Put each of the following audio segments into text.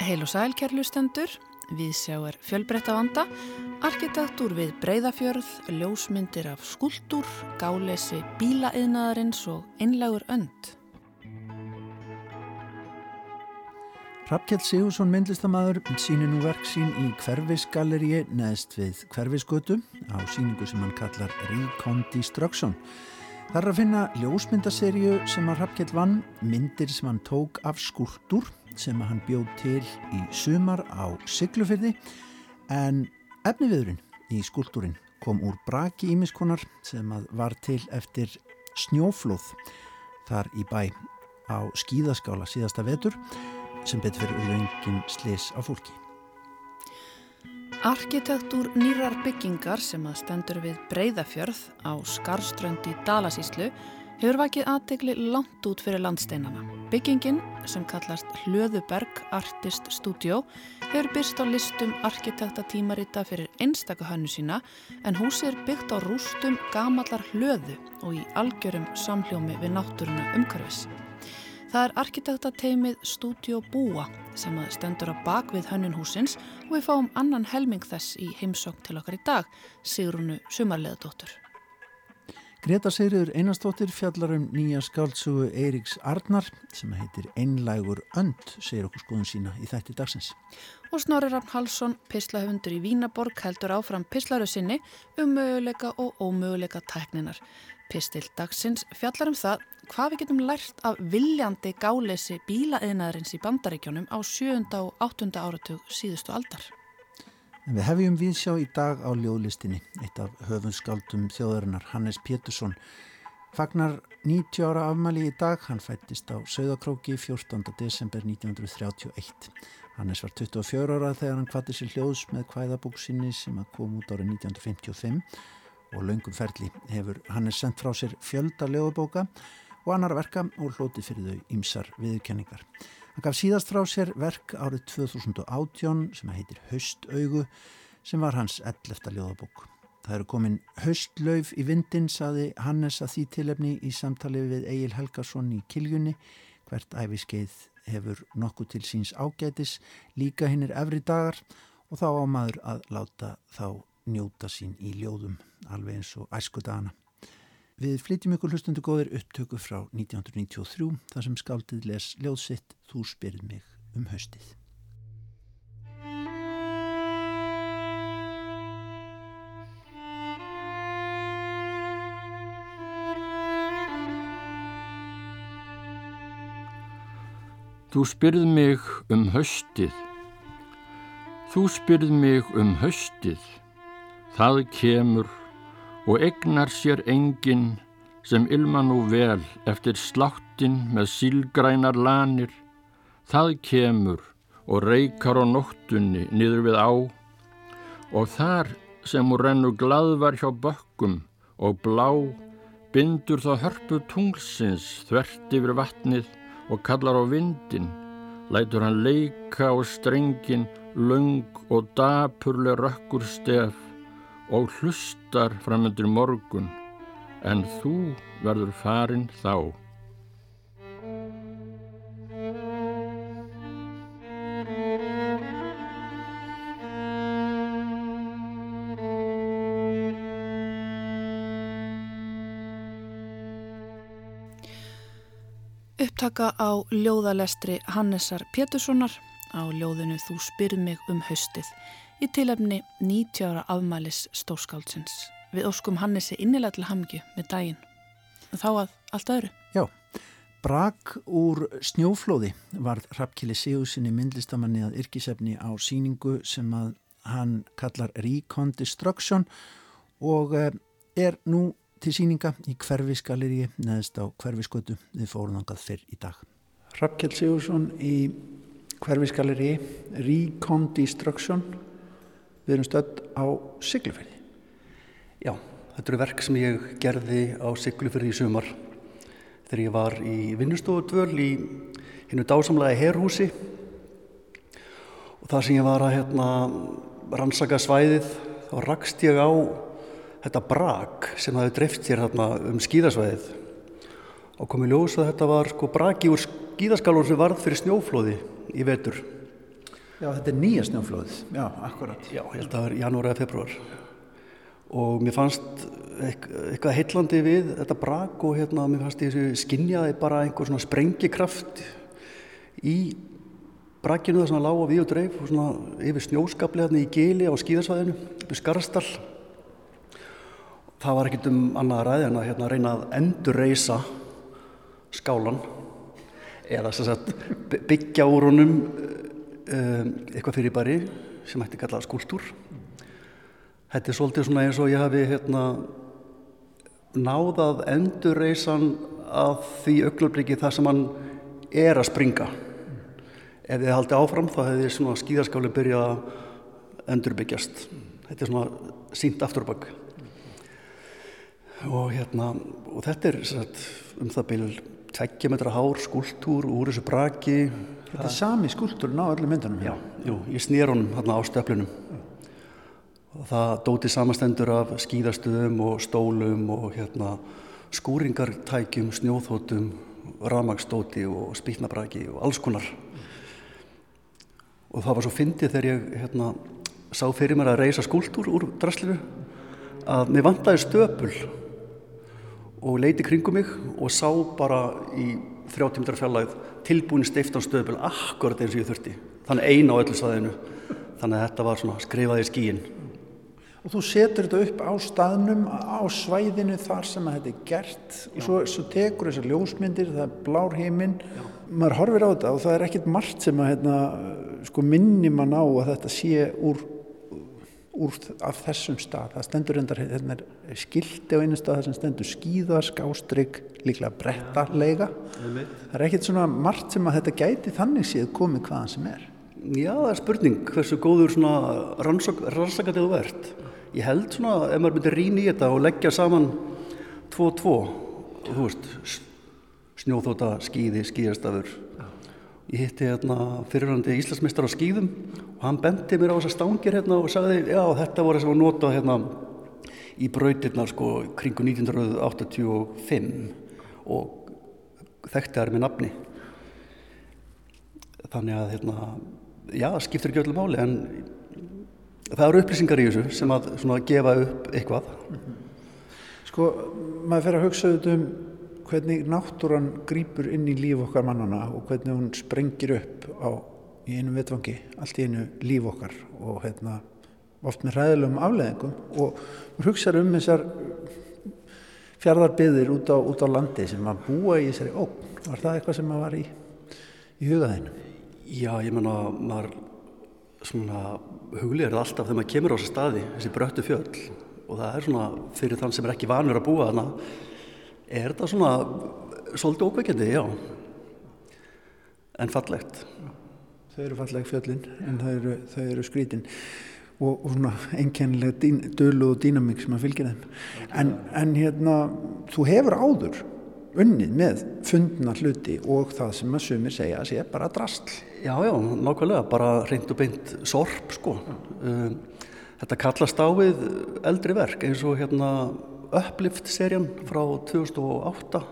Heil og sæl kærlustendur, við sjá er fjölbreytta vanda, arkitektúr við breyðafjörð, ljósmyndir af skuldur, gálesi bílaeðnaðarins og einlegur önd. Rappkjell Sigursson myndlistamæður sínir nú verk sín í Hverfisgalleríi neðst við Hverfisgötu á síningu sem hann kallar Recondestruction. Það er að finna ljósmyndaserju sem að Rappkjell vann, myndir sem hann tók af skuldur sem hann bjóð til í sumar á Siglufyrði en efniviðurinn í skuldurinn kom úr braki ímiskonar sem að var til eftir snjóflóð þar í bæ á skíðaskála síðasta vetur sem betur fyrir auðvengin slis á fólki. Arkitektúr nýrar byggingar sem að stendur við Breiðafjörð á Skarströnd í Dalasíslu hefur vakið aðtegli langt út fyrir landsteinana. Byggingin, sem kallast Hlöðuberg Artist Studio, hefur byrst á listum arkitektatímarita fyrir einstaka hannu sína en húsi er byggt á rústum gamallar hlöðu og í algjörum samhljómi við náttúruna umhverfis. Það er arkitektateimið Studio Búa sem stendur á bakvið hönnun húsins og við fáum annan helming þess í heimsókn til okkar í dag, Sigrunu Sumarleðadóttur. Greta Sigriður Einarstóttir fjallar um nýja skáltsugu Eiríks Arnar sem heitir Einlægur önd, segir okkur skoðun sína í þætti dagsins. Og Snorri Rafn Halsson, pislahundur í Vínaborg, heldur áfram pislaru sinni um möguleika og ómöguleika tækninar. Pistil dagsins fjallar um það hvað við getum lært af viljandi gálesi bílaeðnaðarins í bandaríkjónum á 7. og 8. áratug síðustu aldar. En við hefjum viðsjá í dag á ljóðlistinni, eitt af höfunskaldum þjóðarinnar, Hannes Pétursson. Fagnar 90 ára afmæli í dag, hann fættist á Söðakróki 14. desember 1931. Hannes var 24 ára þegar hann kvatti sér hljóðs með kvæðabóksinni sem kom út árið 1955 og laungum ferli hefur Hannes sendt frá sér fjölda ljóðabóka og annar verka og hloti fyrir þau ymsar viðurkenningar. Hann gaf síðast frá sér verk árið 2018 sem heitir Haustaugu sem var hans 11. ljóðabók. Það eru komin haustlauf í vindin, saði Hannes að því tilefni í samtali við Egil Helgarsson í Kiljunni. Hvert æfiskeið hefur nokkuð til síns ágætis, líka hinn er efri dagar og þá á maður að láta þá njóta sín í ljóðum, alveg eins og æsku dana. Við flytjum ykkur hlustundu góðir upptöku frá 1993 þar sem skáldið les ljóðsitt Þú spyrð mig um haustið. Þú spyrð mig um haustið. Þú spyrð mig um haustið. Það kemur og egnar sér enginn sem ilma nú vel eftir sláttin með sílgrænar lanir. Það kemur og reykar á nóttunni niður við á. Og þar sem hún rennur gladvar hjá bökkum og blá bindur þá hörpu tunglsins þvert yfir vatnið og kallar á vindin, lætur hann leika á strengin, lung og dapurle rökkur stef og hlustar framöndir morgun en þú verður farin þá. Upptaka á ljóðalestri Hannesar Péturssonar á ljóðinu Þú spyrð mig um haustið í tilefni 90 ára afmælis stórskáldsins. Við óskum Hannesi innilega til hamngju með daginn. Þá að allt öðru. Já, brak úr snjóflóði var Rappkili Sigursinni myndlistamanni að yrkisefni á síningu sem að hann kallar Recondestruction og eh, er nú til síninga í hverfisgalleri neðist á hverfiskötu við fórunangað fyrr í dag. Rappkjell Sigursson í hverfisgalleri Recondestruction Við erum stödd á Siglufjörði. Já, þetta eru verk sem ég gerði á Siglufjörði í sumar þegar ég var í vinnustofudvöl í hinnu dásamlega herrhúsi og það sem ég var að hérna, rannsaka svæðið þá rakst ég á þetta brak sem hafi drift hér hérna, um skíðasvæðið og komið ljós að þetta var sko braki úr skíðaskalur sem varð fyrir snjóflóði í vetur. Já, þetta er nýja snjóflóðið, já, akkurat. Já, ég held að það er janúar eða februar. Og mér fannst eitthvað heillandi við þetta brak og hérna mér fannst ég þessu skinjaði bara einhver svona sprengikraft í brakinu það sem lág á við og dreif og svona yfir snjóskapli hérna í gili á skíðasvæðinu, yfir Skarstall. Það var ekkert um annað ræði en að hérna reyna að endurreysa skálan eða sagt, byggja úr honum um, eitthvað fyrir bæri sem hætti kallað skúltúr. Þetta er svolítið svona eins og ég hafi hérna, náðað endurreysan af því augnabliki það sem hann er að springa. Ef þið haldið áfram þá hefði svona skíðaskáli byrjað að endurbyggjast. Þetta er svona sínt afturbakk. Og, hérna, og þetta er sagt, um það byrjuð tveggjametra hár skúltúr úr þessu braki Þetta er sami skúltúrin á öllum myndunum. Já, jú, ég snýr honum hérna á stöflunum. Og það dóti samastendur af skýðastöðum og stólum og hérna skúringartækjum, snjóþótum ramagstóti og spýtnabraki og alls konar. Og það var svo fyndið þegar ég hérna sá fyrir mér að reysa skúltúr úr drasliru að mér vantæði stöpul og leiti kringum mig og sá bara í 30 metrar fjallæð tilbúin steiftan stöðbel akkurat eins og ég þurfti. Þannig eina á öllu saðinu þannig að þetta var svona skrifað í skíin Og þú setur þetta upp á staðnum á svæðinu þar sem þetta er gert. Já. og svo, svo tekur þessar ljósmyndir það er blár heiminn maður horfir á þetta og það er ekkit margt sem að hérna, sko minni mann á að þetta sé úr úr af þessum stað. Það stendur endar hérna skildi á einu stað sem stendur skýða, skástrygg, líklega brettalega. Það er ekkert svona margt sem að þetta gæti þannig séð komið hvaðan sem er. Já, það er spurning hversu góður svona rannsakatið þú ert. Ég held svona, ef maður myndir rýna í þetta og leggja saman tvo og tvo, þú veist, snjóþóta, skýði, skýðastafur, Ég hitti hérna fyrirhandi Íslandsmeistar á skýðum og hann bendi mér á þessa stangir hérna og sagði já þetta voru sem var notað hérna í brautirna sko kringu 1985 og þekkti þær með nafni. Þannig að hérna, já skiptir ekki öllu máli en það eru upplýsingar í þessu sem að svona gefa upp eitthvað. Sko maður fer að hugsa um hvernig náttúran grýpur inn í líf okkar mannana og hvernig hún sprengir upp á, í einu vetfangi allt í einu líf okkar og hérna, oft með ræðilegum afleðingum og hugsaður um þessar fjardarbyðir út, út á landi sem að búa í þessari ógn. Var það eitthvað sem að var í, í hugaðinu? Já, ég menna, maður svona huglir alltaf þegar maður kemur á þessu staði, þessi bröttu fjöll og það er svona fyrir þann sem er ekki vanur að búa þarna er þetta svona svolítið ókveikjandi, já. En fallegt? Þau eru falleg fjöllin en þau eru, eru skrítin. Og, og svona enkennilega dölu og dýnamík sem að fylgja þeim. En, en hérna, þú hefur áður unnið með fundna hluti og það sem að sumir segja að sé bara drastl Já, já, nákvæmlega, bara reynd og beint sorp, sko. Um, Þetta kallast á við eldri verk eins og hérna Uplift serjan frá 2008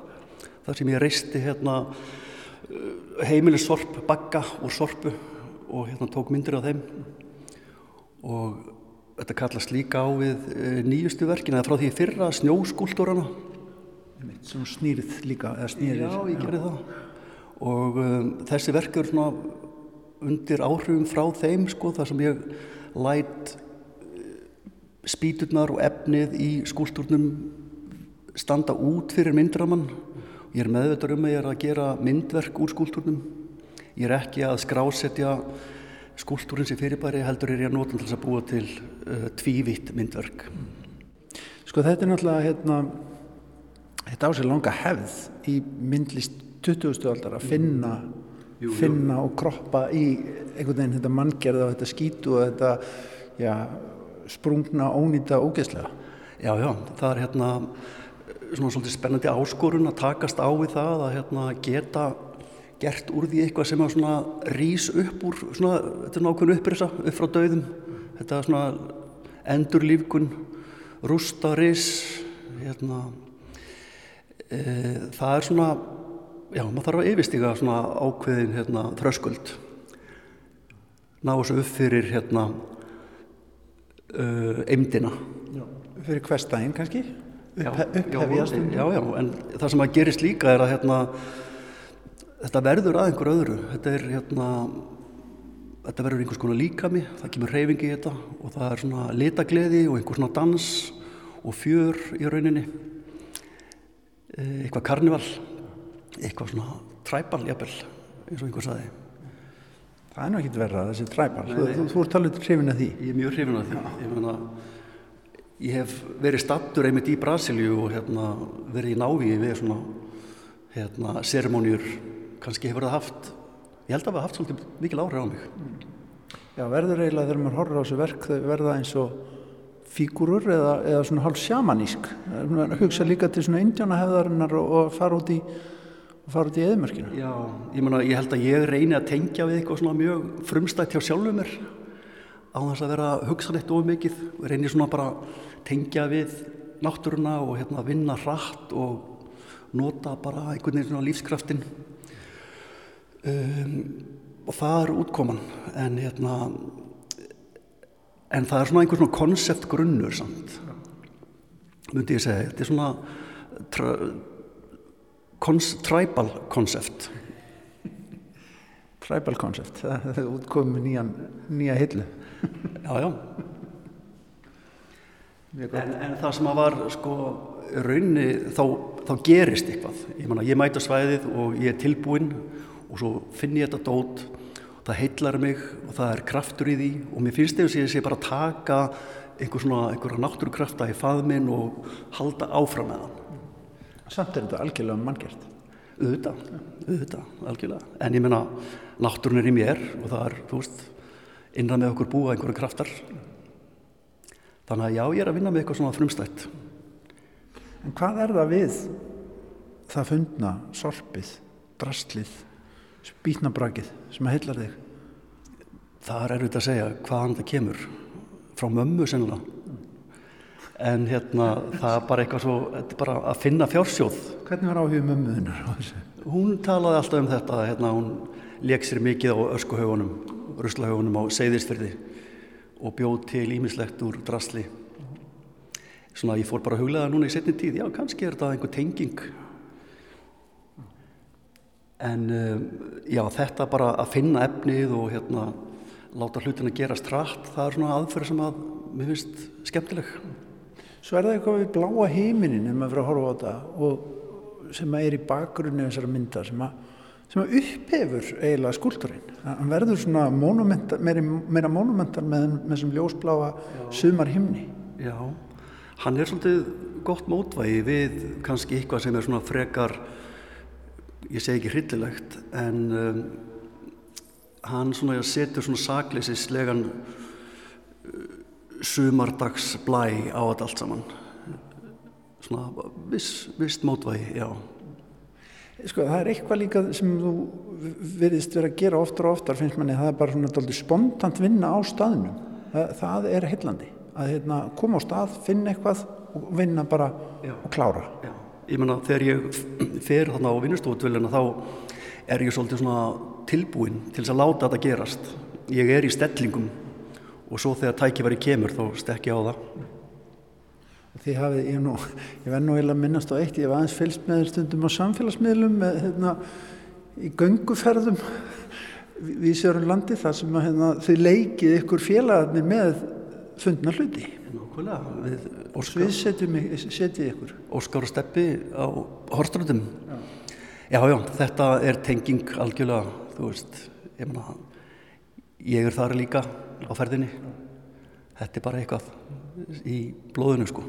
þar sem ég reisti hérna uh, heimilissorp bagga úr sorpu og hérna tók myndir á þeim. Og þetta kallast líka á við uh, nýjustu verkin eða frá því fyrra snjóskúltúrana sem snýrið líka Já, ég gerði það. Og um, þessi verk eru svona undir áhrifum frá þeim sko þar sem ég læt spýturnar og efnið í skúltúrnum standa út fyrir myndramann. Ég er meðvitað um að ég er að gera myndverk úr skúltúrnum. Ég er ekki að skrásetja skúltúrin sem fyrirbæri heldur er ég að nota til að búa til uh, tvívitt myndverk. Sko þetta er náttúrulega hérna, þetta á sig langa hefð í myndlist 20. aldar að finna, jú, jú. finna og kroppa í einhvern veginn þetta manngerða og þetta skítu og þetta já, sprungna ónýta ógeðslega. Já, já, það er hérna svona svolítið spennandi áskorun að takast á við það að hérna geta gert úr því eitthvað sem að svona rýs upp úr svona, þetta er nákvæmlega upprisa upp frá döðum, þetta er svona endurlífkun, rústa rýs, hérna, e, það er svona já, maður þarf að yfirstiga svona ákveðin hérna, þröskuld ná þessu upp fyrir hérna uh, eimdina fyrir hverstæðin kannski? Upphefjast já, já, já, en það sem að gerist líka er að hérna þetta verður að einhver öðru. Þetta er hérna þetta verður einhvers konar líkami það kemur reyfingi í þetta og það er svona litagleði og einhver svona dans og fjör í rauninni. Eitthvað karnival eitthvað svona træbal jafnvel eins og einhver saði Það er nú ekki verða þessi træbal þú, þú, þú ert talveg hrifin af því. Ég er mjög hrifin af því. Ég, mena, ég hef verið stattur einmitt í Brasilíu og hérna, verið í návíi við svona hérna, seremóniur kannski hefur það haft ég held að það haft svolítið mikil áhrif á mig. Já, verður eiginlega þegar maður horfður á þessu verk þau verða eins og fígurur eða, eða svona hálf sjamanísk. Hugsa líka til svona indjánahefðarinnar og, og fara út í og fara út í eðmörkinu. Já, ég, mena, ég held að ég reyni að tengja við eitthvað svona mjög frumstætt hjá sjálfum mér á þess að vera að hugsa neitt of mikið. Og reyni svona bara að tengja við náttúruna og hérna, vinna hratt og nota bara einhvern veginn svona lífskraftin um, og það er útkoman en hérna en það er svona einhvern svona konceptgrunnur samt myndi ég segja, þetta er svona tribal concept. Tribal concept, það er útkomið nýjan, nýja hillu. Já, já. En, en það sem að var sko raunni þá, þá gerist eitthvað. Ég, man, ég mæta svæðið og ég er tilbúinn og svo finn ég þetta dót. Það heillar mig og það er kraftur í því og mér finnst þess að ég sé bara taka einhver svona, einhverja náttúrukrafta í faðminn og halda áfram með hann Samt er þetta algjörlega manngjert. Auðvitað, auðvitað, algjörlega. En ég menna, náttúrun er í mér og það er, þú veist, innræð með okkur búa einhverju kraftar. Þannig að já, ég er að vinna með eitthvað svona frumstætt. En hvað er það við það fundna, sorpið, drastlið, spýtnabrakið sem að heillar þig? Það er erfitt að segja hvaðan það kemur. Frá mömmu sennilega en hérna það er bara eitthvað svo bara að finna fjársjóð. Hvernig var áhugum á þessu? Hún talaði alltaf um þetta hérna, hún leik sér mikið á öskuhaugunum ruslahaugunum á seyðisfyrði og bjóð til ímislegt úr drasli. Svona ég fór bara að huglega núna í setni tíð já kannski er þetta einhver tenging. En um, já þetta bara að finna efnið og hérna láta hlutin að gera strætt það er svona aðferð sem að mér finnst skemmtileg Svo er það eitthvað við bláa heiminin ef maður fyrir að horfa á þetta og sem er í bakgrunni þessara mynda sem að, sem að upphefur eiginlega skúlturinn. Hann verður svona monumental, meira, meira monumental með, með þessum ljósbláa sumar himni. Já, hann er svolítið gott mótvægi við kannski eitthvað sem er svona frekar, ég segi ekki hryllilegt, en um, hann svona setur svona sakleisislegan sumardags blæ á þetta allt saman. Svona viss, viss mótvægi, já. Sko það er eitthvað líka sem þú verðist verið að gera oftar og oftar finnst manni, það er bara svona spontant vinna á staðnum, það, það er heillandi, að hérna, koma á stað finna eitthvað og vinna bara já. og klára. Já, ég menna þegar ég fer þarna á vinnustofutvilina þá er ég svolítið svona tilbúin til þess að láta þetta gerast. Ég er í stellingum og svo þegar tækifæri kemur þá stekki á það. Þið hafið, ég, nú, ég verð nú eða minnast á eitt, ég var aðeins fylgst með stundum á samfélagsmiðlum með, hérna, í gönguferðum við sérum landi þar sem að, hérna, þið leikið ykkur félagarnir með fundna hluti. Nákvæmlega. Við, setjum, ykkur. Óskar og Steppi á Horströndum já. já, já, þetta er tenging algjörlega, þú veist ég, mena, ég er þar líka á ferðinni. Þetta er bara eitthvað í blóðinu sko.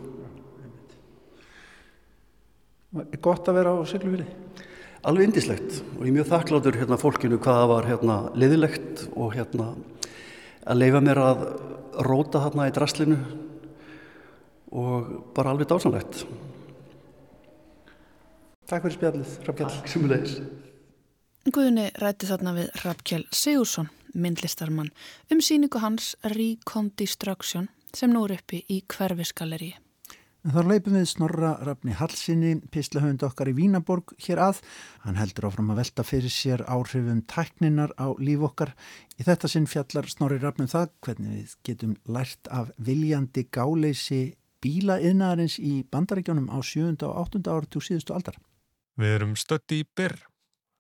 Er gott að vera á Siglufjörði? Alveg indislegt og ég er mjög þakkláttur hérna fólkinu hvaða var hérna liðilegt og hérna að leifa mér að róta hérna í draslinu og bara alveg dásanlegt Takk fyrir spjallið, Rappkjell Takk sem við leiðis Guðni rætti þarna við Rappkjell Sigursson myndlistarmann um síningu hans Recondistruction sem nú er uppi í hverfisgalleri. En þá leipum við Snorra Rafni Hallsinni, pislahöfund okkar í Vínaborg hér að. Hann heldur áfram að velta fyrir sér áhrifum tækninar á líf okkar. Í þetta sinn fjallar Snorri Rafnum það hvernig við getum lært af viljandi gáleysi bílaiðnaðarins í bandaríkjónum á 7. og 8. áratug síðustu aldar. Við erum stötti í Byrr,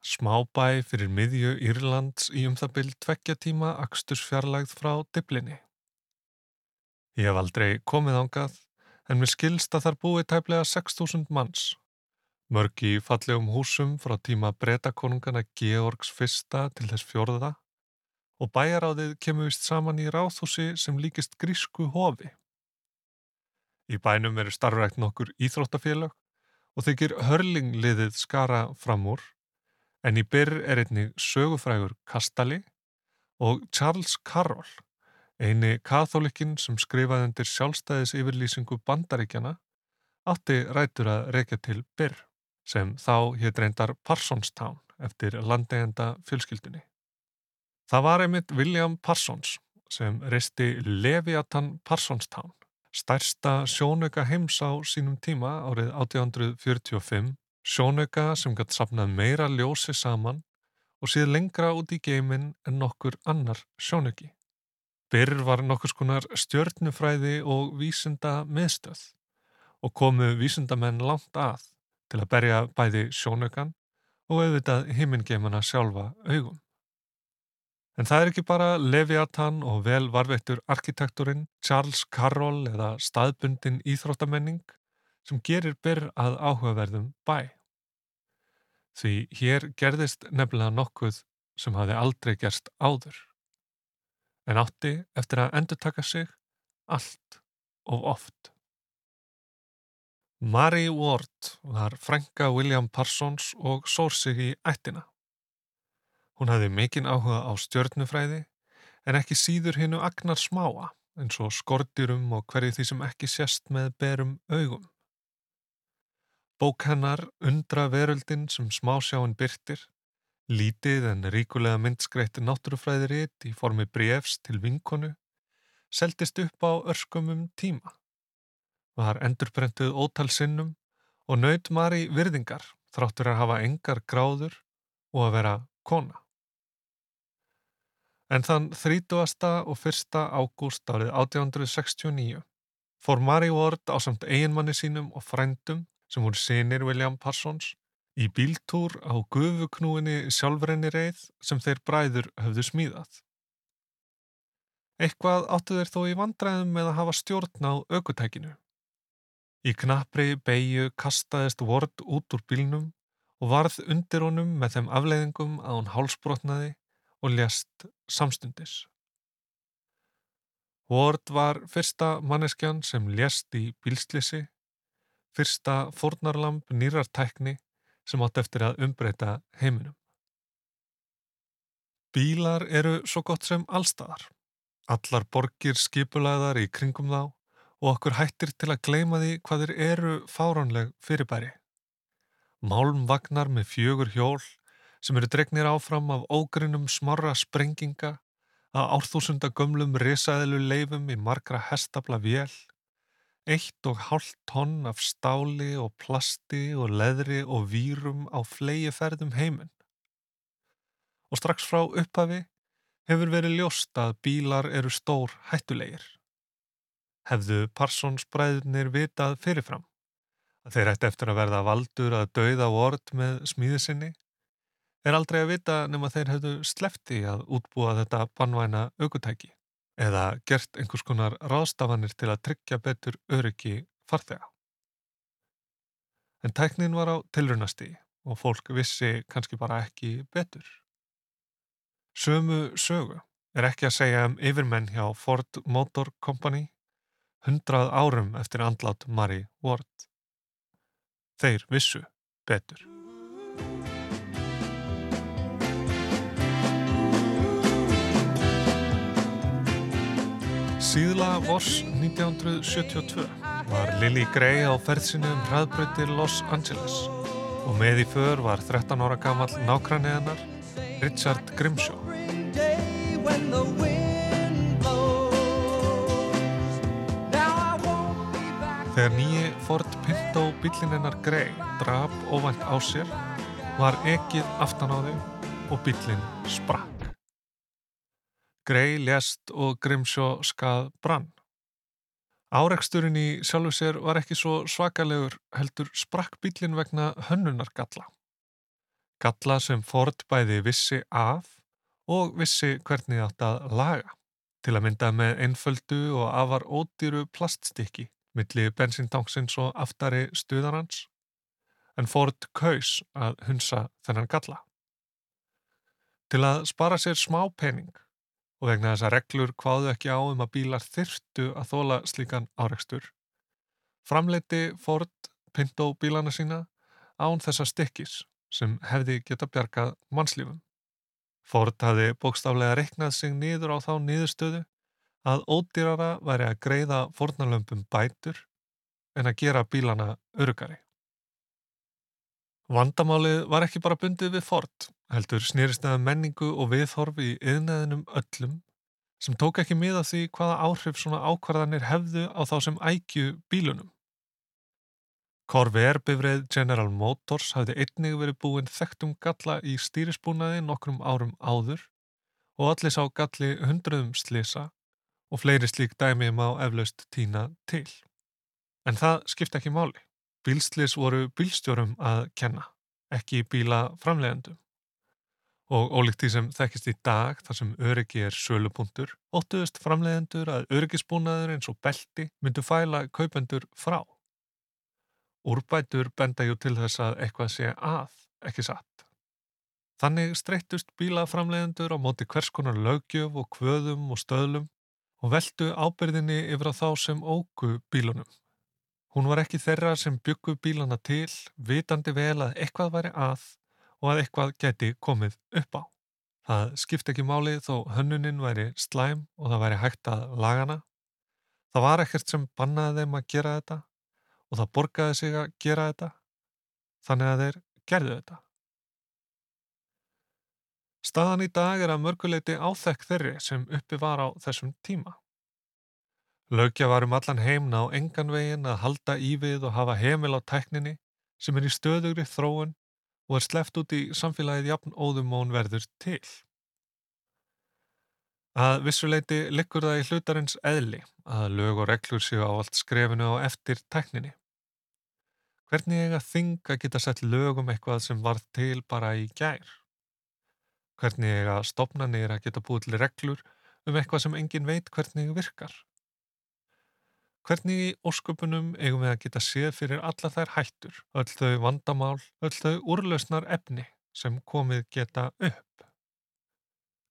smábæ fyrir miðju Írlands í um það byrj tveggja tíma axtursfjarlægð frá Diblinni. Ég hef aldrei komið ángað en mér skilst að þar búi tæplega 6.000 manns. Mörg í fallegum húsum frá tíma breytakonungana Georgs fyrsta til þess fjörða og bæjaráðið kemur vist saman í ráðhúsi sem líkist grísku hofi. Í bænum eru starfrækt nokkur íþróttafélag og þykir hörlingliðið skara fram úr en í byrr er einnig sögufrægur Kastali og Charles Carroll Eini katholikinn sem skrifaði undir sjálfstæðis yfirlýsingu bandaríkjana átti rætur að reykja til Birr sem þá hétt reyndar Parsonstown eftir landegenda fjölskyldunni. Það var einmitt William Parsons sem reisti Leviathan Parsonstown, stærsta sjónauka heims á sínum tíma árið 1845, sjónauka sem gætt sapnað meira ljósi saman og síð lengra út í geiminn en nokkur annar sjónauki. Byrr var nokkus konar stjörnufræði og vísunda miðstöð og komu vísundamenn langt að til að berja bæði sjónökan og auðvitað himmingeimana sjálfa augum. En það er ekki bara Leviathan og vel varveittur arkitekturinn Charles Carroll eða staðbundin íþróttamenning sem gerir byrr að áhugaverðum bæ. Því hér gerðist nefnilega nokkuð sem hafi aldrei gerst áður en átti eftir að endur taka sig allt og oft. Mary Ward var frænga William Parsons og sór sig í ættina. Hún hafði mikinn áhuga á stjörnufræði en ekki síður hinnu agnar smáa eins og skortjurum og hverju því sem ekki sést með berum augum. Bók hennar Undra veröldin sem smásjáinn byrtir Lítið en ríkulega myndskreitt náttúrufræðiritt í formi brefs til vinkonu seldist upp á örskumum tíma. Var endurbrentuð ótal sinnum og naut Mari virðingar þráttur að hafa engar gráður og að vera kona. En þann 30. og 1. ágúst árið 1869 fór Mari Ward á samt eiginmanni sínum og frændum sem voru sinir William Parsons í bíltúr á gufuknúinni sjálfrenni reið sem þeir bræður höfðu smíðað. Eitthvað áttu þeir þó í vandræðum með að hafa stjórn á aukutækinu. Í knappri beigju kastaðist Ward út úr bílnum og varð undir honum með þeim afleiðingum að hún hálsbrotnaði og ljast samstundis. Ward var fyrsta manneskjan sem ljast í bílslissi, fyrsta fórnarlamp nýrartækni sem átt eftir að umbreyta heiminum. Bílar eru svo gott sem allstaðar. Allar borgir skipulaðar í kringum þá og okkur hættir til að gleima því hvað þeir eru fáránleg fyrirbæri. Málmvagnar með fjögur hjól sem eru dregnir áfram af ógrinnum smarra sprenginga að árþúsunda gömlum risaðilu leifum í margra hestabla vél Eitt og hálft tonn af stáli og plasti og leðri og vírum á flegi ferðum heiminn. Og strax frá upphafi hefur verið ljóst að bílar eru stór hættulegir. Hefðu Parsons bræðnir vitað fyrirfram að þeir ætti eftir að verða valdur að dauða vort með smíði sinni er aldrei að vita nema þeir hefðu slefti að útbúa þetta bannvæna aukutæki eða gert einhvers konar ráðstafanir til að tryggja betur öryggi farþega. En tæknin var á tilrunasti og fólk vissi kannski bara ekki betur. Sömu sögu er ekki að segja um yfirmenn hjá Ford Motor Company hundrað árum eftir andlát Mari Ward. Þeir vissu betur. Síðla voss 1972 var Lily Gray á ferðsinu um hraðbröytir Los Angeles og með í för var 13 ára gammal nákvæmni hennar Richard Grimshaw. Þegar nýji Ford Pinto bílinennar Grey draf óvænt á sér var ekið aftan á þau og bílinn sprakk. Grey lést og Grimsjó skað brann. Áreksturinn í sjálfu sér var ekki svo svakalegur heldur sprakk bílinn vegna hönnunar galla. Galla sem Ford bæði vissi af og vissi hvernig átt að laga til að mynda með einföldu og afar ódýru plaststykki milli bensintanksins og aftari stuðarhans en Ford kaus að hunsa þennan galla. Til að spara sér smá pening og vegna þess að reglur hvaðu ekki á um að bílar þyrftu að þóla slíkan áreikstur, framleiti Ford Pinto bílana sína án þessa stykkis sem hefði geta bjargað mannslífum. Ford hafði bókstaflega reknað sig niður á þá niðurstöðu að ódýrara væri að greiða fornalömpum bætur en að gera bílana örugari. Vandamálið var ekki bara bundið við Ford, heldur snýrist eða menningu og viðhorf í yðnaðinum öllum sem tók ekki miða því hvaða áhrif svona ákvarðanir hefðu á þá sem ækju bílunum. Corvair bifreið General Motors hafði einnig verið búinn þekktum galla í stýrisbúnaði nokkrum árum áður og allir sá galli hundruðum slisa og fleiri slík dæmi má eflaust tína til. En það skipta ekki máli. Bílslis voru bílstjórum að kenna, ekki bíla framlegandum. Og ólíkt því sem þekkist í dag þar sem öryggi er sölupunktur, óttuðust framlegendur að öryggisbúnaður eins og belti myndu fæla kaupendur frá. Úrbætur benda jú til þess að eitthvað sé að, ekki satt. Þannig streyttust bílaframlegendur á móti hvers konar lögjöf og kvöðum og stöðlum og veldu ábyrðinni yfir á þá sem ógu bílunum Hún var ekki þeirra sem byggu bílana til, vitandi vel að eitthvað væri að og að eitthvað geti komið upp á. Það skipti ekki máli þó hönnunin væri slæm og það væri hægt að lagana. Það var ekkert sem bannaði þeim að gera þetta og það borgaði sig að gera þetta, þannig að þeir gerðu þetta. Staðan í dag er að mörguleiti áþekk þeirri sem uppi var á þessum tíma. Löggjafar um allan heimna á engan veginn að halda ívið og hafa heimil á tækninni sem er í stöðugri þróun og er sleft út í samfélagið jafn óðum og hún verður til. Að vissuleiti liggur það í hlutarins eðli að lög og reglur séu á allt skrefinu á eftir tækninni. Hvernig eiga þing að geta sett lög um eitthvað sem varð til bara í gær? Hvernig eiga stopnarnir að geta búið til reglur um eitthvað sem engin veit hvernig virkar? Hvernig í ósköpunum eigum við að geta séð fyrir alla þær hættur, öll þau vandamál, öll þau úrlausnar efni sem komið geta upp?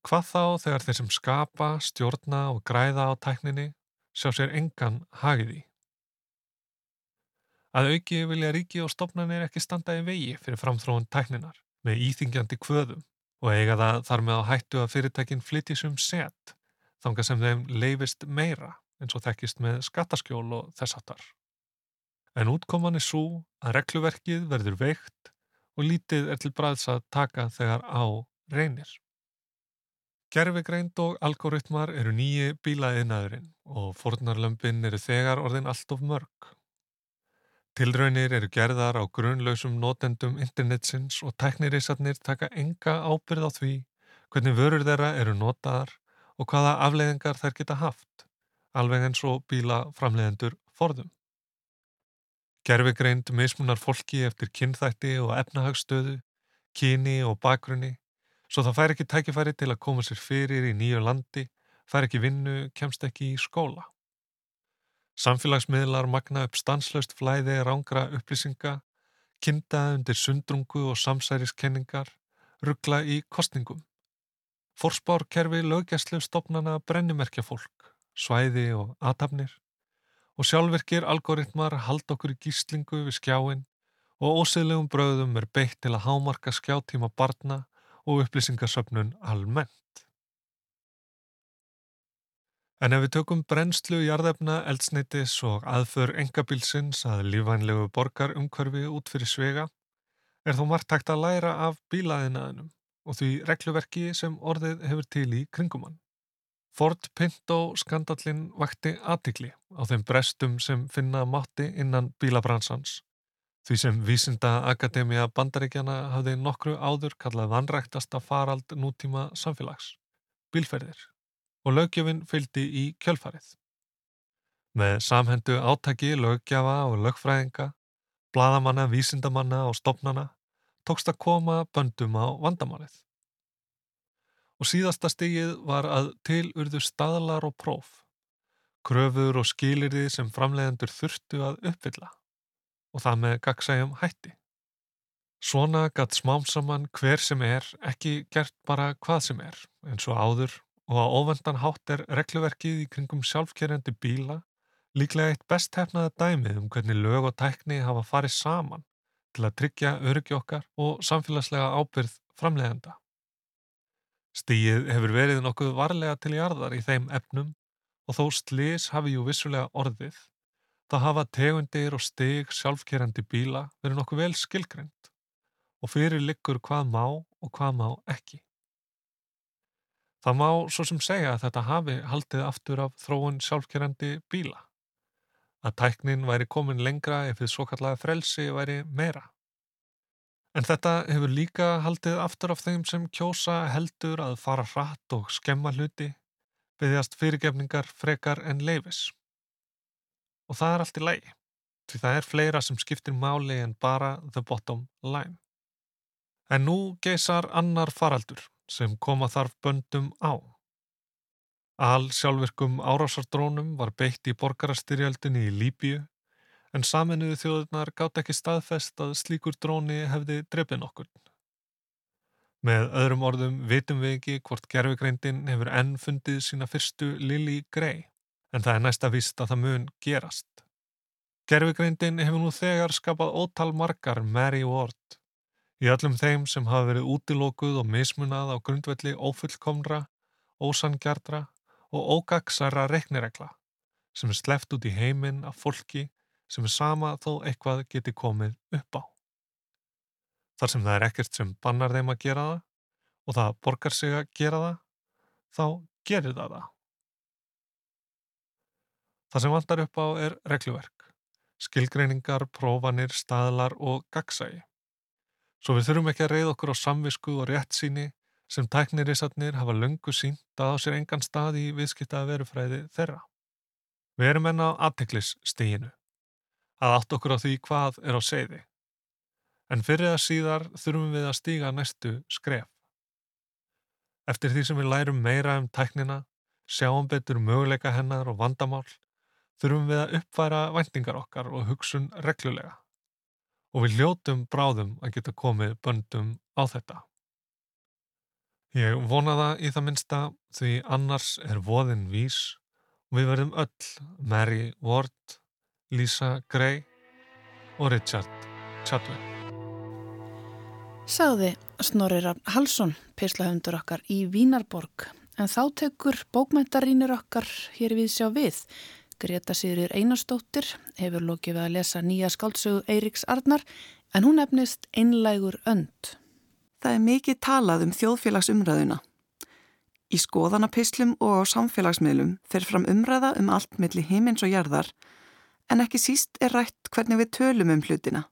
Hvað þá þegar þeir sem skapa, stjórna og græða á tækninni sjá sér engan hagið í? Að auki vilja ríki og stopnarnir ekki standa í vegi fyrir framþróun tækninar með íþingjandi kvöðum og eiga það þar með á hættu að fyrirtækinn flytjum set þanga sem þeim leifist meira eins og þekkist með skattaskjól og þessartar. En útkoman er svo að regluverkið verður veikt og lítið er til bræðs að taka þegar á reynir. Gerfigreind og algoritmar eru nýji bílaðinaðurinn og fornarlömpin eru þegar orðin allt of mörg. Tilraunir eru gerðar á grunlausum notendum internetsins og teknirísarnir taka enga ábyrð á því hvernig vörur þeirra eru notaðar og hvaða afleiðingar þær geta haft alveg eins og bílaframleðendur forðum. Gerfigreind mismunar fólki eftir kynþætti og efnahagsstöðu, kyni og bakgrunni, svo það fær ekki tækifæri til að koma sér fyrir í nýju landi, fær ekki vinnu, kemst ekki í skóla. Samfélagsmiðlar magna upp stanslaust flæði rángra upplýsinga, kinda undir sundrungu og samsæriskenningar, ruggla í kostningum. Forspárkerfi lögjastlu stopnana brennimerkja fólk svæði og aðtapnir og sjálfverkir algoritmar hald okkur í gíslingu við skjáin og óseðlegum bröðum er beitt til að hámarka skjáttíma barna og upplýsingasöfnun almennt. En ef við tökum brennslu, jarðefna, eldsneitis og aðför engabilsins að lífvænlegu borgar umhverfi út fyrir svega, er þó margt hægt að læra af bílaðinaðinum og því regluverki sem orðið hefur til í kringumann. Ford Pinto skandallin vakti aðtikli á þeim brestum sem finna mátti innan bílabransans Því sem Vísinda Akademia Bandaríkjana hafði nokkru áður kallað vanræktasta farald nútíma samfélags, bílferðir, og löggjöfin fylgdi í kjölfarið. Með samhendu átaki löggjafa og lögfræðinga, bladamanna, vísindamanna og stopnana tókst að koma böndum á vandamálið. Og síðasta stigið var að tilurðu staðlar og próf, kröfur og skilirði sem framleiðendur þurftu að uppfylla og það með gagsægjum hætti. Svona gatt smám saman hver sem er ekki gert bara hvað sem er eins og áður og á ofendan hátt er regluverkið í kringum sjálfkerjandi bíla líklega eitt best hefnaða dæmið um hvernig lög og tækni hafa farið saman til að tryggja öryggi okkar og samfélagslega ábyrð framlegenda. Stíið hefur verið nokkuð varlega til jarðar í þeim efnum og þó slís hafi jú vissulega orðið Það hafa tegundir og stig sjálfkerandi bíla verið nokkuð vel skilgreynd og fyrir liggur hvað má og hvað má ekki. Það má svo sem segja að þetta hafi haldið aftur af þróun sjálfkerandi bíla. Að tæknin væri komin lengra ef þið svo kallaði frelsi væri meira. En þetta hefur líka haldið aftur af þeim sem kjósa heldur að fara hratt og skemma hluti, byggðast fyrirgefningar frekar en leifis og það er allt í lægi því það er fleira sem skiptir máli en bara the bottom line. En nú geysar annar faraldur sem koma þarf böndum á. Al sjálfverkum árásardrónum var beitt í borgarastyrjaldinni í Líbíu en saminuðu þjóðunar gátt ekki staðfest að slíkur dróni hefði drefin okkur. Með öðrum orðum vitum við ekki hvort gerfugreindin hefur enn fundið sína fyrstu Lili Grey en það er næsta vist að það mun gerast. Gerfigreindin hefur nú þegar skapað ótal margar Mary Ward í öllum þeim sem hafa verið útilókuð og mismunað á grundvelli ófullkomra, ósangjardra og ógagsara reikniregla sem er sleft út í heiminn af fólki sem er sama þó eitthvað geti komið upp á. Þar sem það er ekkert sem bannar þeim að gera það og það borgar sig að gera það, þá gerir það það. Það sem vantar upp á er regluverk, skilgreiningar, prófanir, staðlar og gagsægi. Svo við þurfum ekki að reyða okkur á samvisku og rétt síni sem tæknirisatnir hafa löngu sínt að á sér engan stað í viðskiptaða verufræði þeirra. Við erum enna á aðteklis-stíginu, að átt okkur á því hvað er á segði. En fyrir að síðar þurfum við að stíga næstu skref. Eftir því sem við lærum meira um tæknina, sjáum betur möguleika hennar og vandamál, þurfum við að uppfæra vendingar okkar og hugsun reglulega og við hljótum bráðum að geta komið böndum á þetta. Ég vona það í það minsta því annars er voðin vís og við verðum öll Mary Ward, Lisa Gray og Richard Chadwell. Sáði Snorrir Halsson, pislahundur okkar í Vínarborg, en þá tekur bókmæntarínir okkar hér við sjá við Greta Sýrir Einarstóttir hefur lókið við að lesa nýja skáldsögu Eiriks Arnar en hún efnist einlægur önd. Það er mikið talað um þjóðfélagsumræðuna. Í skoðanapislum og á samfélagsmiðlum fer fram umræða um allt millir heimins og jarðar en ekki síst er rætt hvernig við tölum um hlutina.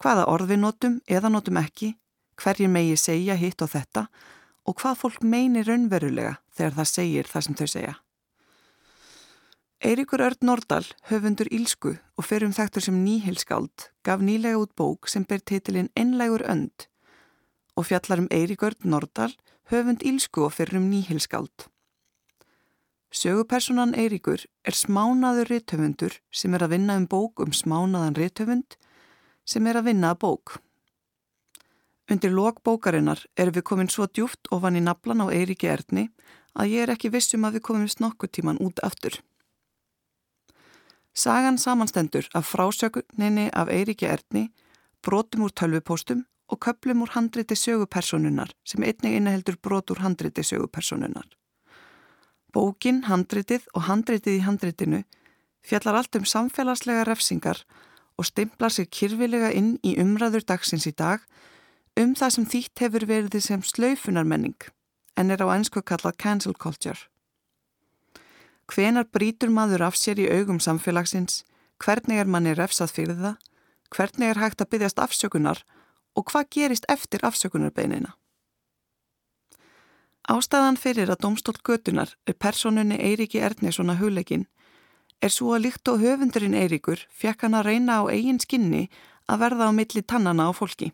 Hvaða orð við notum eða notum ekki, hverjir megi segja hitt og þetta og hvað fólk meini raunverulega þegar það segir það sem þau segja. Eiríkur Örd Nordal, höfundur Ílsku og ferum þektur sem nýhilskáld, gaf nýlega út bók sem ber titilinn Ennlægur önd og fjallar um Eiríkur Örd Nordal, höfund Ílsku og ferum nýhilskáld. Sögupersonan Eiríkur er smánaður réttöfundur sem er að vinna um bók um smánaðan réttöfund sem er að vinna að bók. Undir lok bókarinnar erum við komin svo djúft ofan í naflan á Eiríki Erdni að ég er ekki vissum að við komumst nokkuð tíman út aftur. Sagan samanstendur af frásögninni af Eiríki Erni, brotum úr tölvupóstum og köplum úr handriti sögupersonunnar sem einnig inneheldur brot úr handriti sögupersonunnar. Bókin, handritið og handritið í handritinu fjallar allt um samfélagslega refsingar og stimplar sér kyrfilega inn í umræður dagsins í dag um það sem þýtt hefur verið sem slaufunarmenning en er á einsku kallað cancel culture. Hvenar brítur maður af sér í augum samfélagsins, hvernig er manni refsað fyrir það, hvernig er hægt að byggjast afsökunar og hvað gerist eftir afsökunarbeinina. Ástæðan fyrir að domstól götunar er personunni Eiríki Ernesona hugleikin er svo að líkt og höfundurinn Eiríkur fekk hann að reyna á eigin skinni að verða á milli tannana á fólki.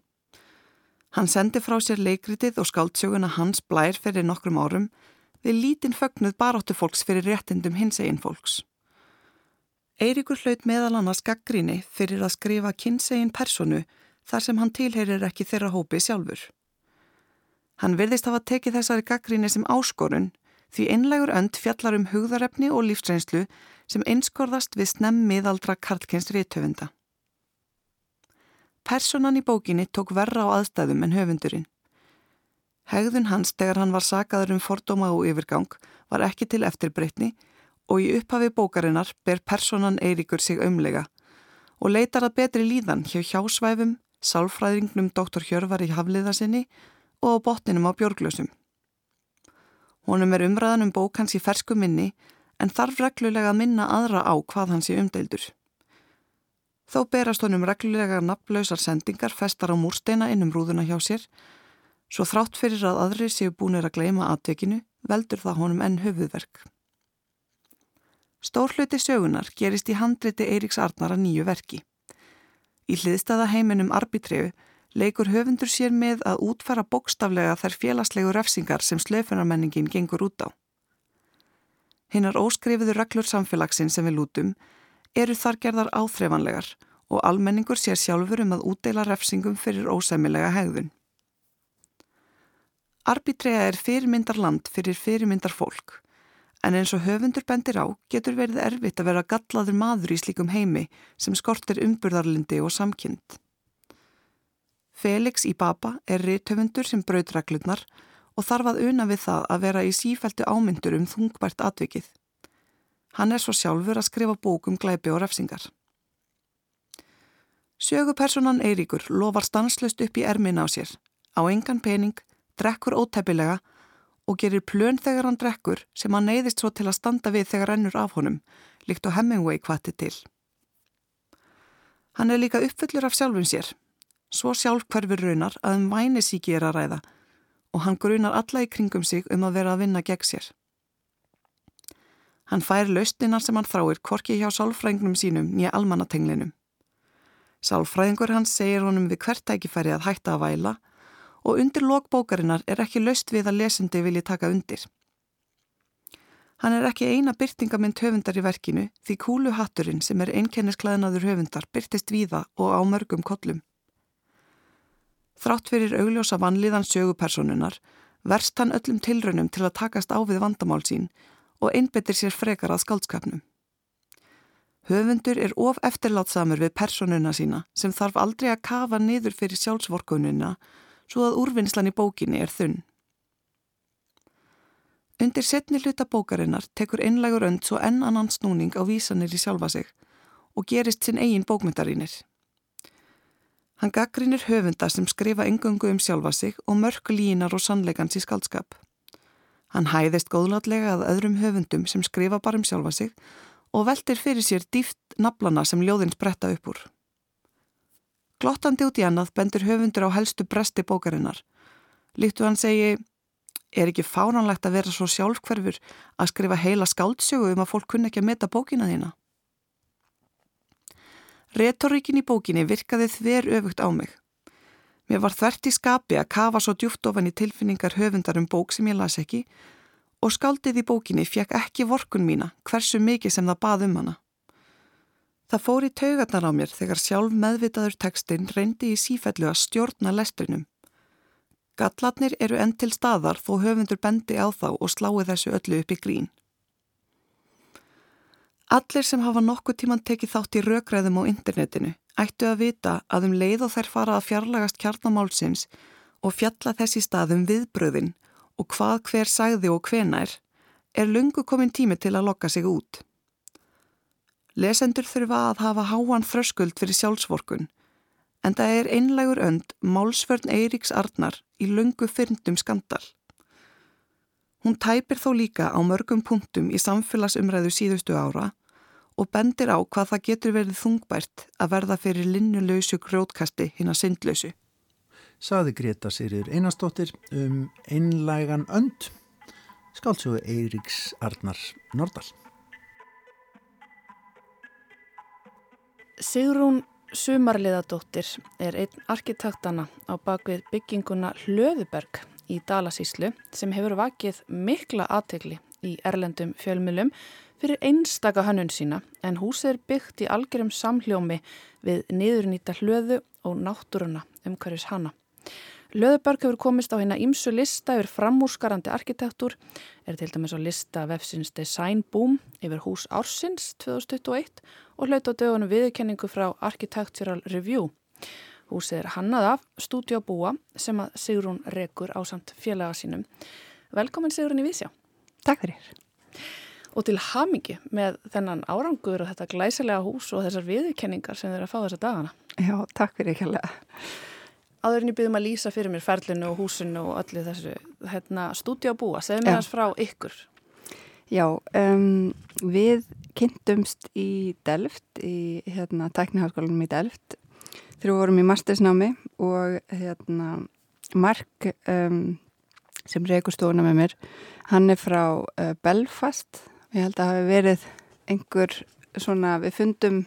Hann sendi frá sér leikritið og skáldsöguna Hans Blær fyrir nokkrum árum við lítinn fögnuð baróttu fólks fyrir réttindum hins eginn fólks. Eiríkur hlaut meðal annars gaggríni fyrir að skrifa kynsegin personu þar sem hann tilherir ekki þeirra hópi sjálfur. Hann virðist hafa tekið þessari gaggríni sem áskorun því einlegur önd fjallar um hugðarefni og lífsreynslu sem einskorðast við snemm miðaldra karlkynst réttöfunda. Personan í bókinni tók verra á aðstæðum en höfundurinn. Hegðun hans þegar hann var sagaður um fordóma og yfirgang var ekki til eftirbreytni og í upphafi bókarinnar ber personan Eiríkur sig umlega og leitar að betri líðan hjá hjásvæfum, sálfræðingnum doktor Hjörvar í hafliðasinni og á botninum á björglösum. Honum er umræðan um bók hans í fersku minni en þarf reglulega að minna aðra á hvað hans er umdeildur. Þó berast honum reglulega nafnlausar sendingar festar á múrsteina innum rúðuna hjá sér Svo þrátt fyrir að aðri séu búinir að gleima aðtekinu veldur það honum enn höfuðverk. Stórhluti sögunar gerist í handriti Eiríks Arnar að nýju verki. Í hliðstæða heiminum arbitreu leikur höfundur sér með að útfæra bókstaflega þær félagslegu refsingar sem slöfunarmenningin gengur út á. Hinnar óskrifiðu reglur samfélagsin sem við lútum eru þar gerðar áþreifanlegar og almenningur sér sjálfur um að útdeila refsingum fyrir ósæmilega hegðun. Arbitrea er fyrirmyndar land fyrir fyrirmyndar fólk en eins og höfundur bendir á getur verið erfitt að vera gallaður maður í slíkum heimi sem skortir umburðarlindi og samkynnt. Felix í Baba er rithöfundur sem brautræklurnar og þarf að una við það að vera í sífæltu ámyndur um þungbært atvikið. Hann er svo sjálfur að skrifa bókum glæpi og refsingar. Sjögupersonan Eiríkur lofar stanslust upp í ermin á sér, á engan pening, drekkur ótæpilega og gerir plön þegar hann drekkur sem hann neyðist svo til að standa við þegar ennur af honum, líkt og Hemingway kvatti til. Hann er líka uppfullur af sjálfum sér, svo sjálf hverfur raunar að um vænisíki er að ræða og hann grunar alla í kringum sig um að vera að vinna gegn sér. Hann fær lausninar sem hann þráir korki hjá sálfræðingnum sínum nýja almannatenglinum. Sálfræðingur hans segir honum við hvert tækifæri að hætta að væla og undir lokbókarinnar er ekki löst við að lesendi vilji taka undir. Hann er ekki eina byrtingamind höfundar í verkinu því kúluhatturinn sem er einkennisklæðinaður höfundar byrtist víða og á mörgum kollum. Þrátt fyrir augljósa vanlíðan sögupersonunar verst hann öllum tilraunum til að takast á við vandamál sín og einbetir sér frekar að skaldskapnum. Höfundur er of eftirlátsamur við personuna sína sem þarf aldrei að kafa niður fyrir sjálfsvorkununa svo að úrvinnslan í bókinni er þunn. Undir setni hluta bókarinnar tekur einlegur önd svo enn annan snúning á vísanir í sjálfa sig og gerist sinn eigin bókmyndarínir. Hann gaggrinir höfunda sem skrifa engungu um sjálfa sig og mörg línar og sannleikans í skaldskap. Hann hæðist góðlátlega að öðrum höfundum sem skrifa bara um sjálfa sig og veldir fyrir sér dýft naflana sem ljóðin spretta upp úr. Glottandi út í annað bendur höfundur á helstu bresti bókarinnar. Líktu hann segi, er ekki fáránlegt að vera svo sjálfkverfur að skrifa heila skáldsögu um að fólk kunna ekki að meta bókina þína? Retoríkin í bókinni virkaði þver öfugt á mig. Mér var þvert í skapi að kafa svo djúft ofan í tilfinningar höfundar um bók sem ég las ekki og skáldið í bókinni fekk ekki vorkun mína hversu mikið sem það bað um hana. Það fór í taugarnar á mér þegar sjálf meðvitaður tekstinn reyndi í sífellu að stjórna lestrinum. Gallatnir eru enn til staðar þó höfundur bendi á þá og slái þessu öllu upp í grín. Allir sem hafa nokkuð tíman tekið þátt í rökræðum á internetinu ættu að vita að um leið og þær fara að fjarlagast kjarnamálsins og fjalla þessi staðum viðbröðin og hvað hver sagði og hvenær er lungu komin tími til að lokka sig út. Lesendur þurfa að hafa háan þröskuld fyrir sjálfsvorkun en það er einlegur önd málsvörn Eiríks Arnar í lungu fyrndum skandal. Hún tæpir þó líka á mörgum punktum í samfélagsumræðu síðustu ára og bendir á hvað það getur verið þungbært að verða fyrir linnulausu grótkasti hinn að syndlausu. Saði Greta Sirjur Einarstóttir um einlægan önd, skáltsögu Eiríks Arnar Nordal. Sigrún Sumarliðadóttir er einn arkitektana á bakvið bygginguna Hlöðuberg í Dalasíslu sem hefur vakið mikla aðtegli í erlendum fjölmjölum fyrir einstaka hannun sína en húsið er byggt í algjörum samhljómi við niðurnýta hlöðu og náttúruna umhverjus hana. Löðuberg hefur komist á hérna ímsu lista yfir framúrskarandi arkitektúr, er til dæmis á lista vefsins Design Boom yfir hús Ársins 2021 og hlaut á dögunum viðkenningu frá Architectural Review. Húsið er hannað af Studio Búa sem að Sigrún rekur á samt félaga sínum. Velkomin Sigrún í Vísjá. Takk fyrir og til hamingi með þennan árangur og þetta glæsilega hús og þessar viðkenningar sem þeir að fá þessa dagana. Já, takk fyrir ekki alveg. Áðurinn ég byrðum að lýsa fyrir mér ferlinu og húsinu og öllu þessu hérna, stúdíabúa, segð mér þess frá ykkur. Já, um, við kynntumst í Delft, í hérna, tækniháskólanum í Delft þegar við vorum í mastersnámi og hérna, Mark um, sem reykur stofuna með mér, hann er frá uh, Belfast Ég held að hafi verið einhver svona, við fundum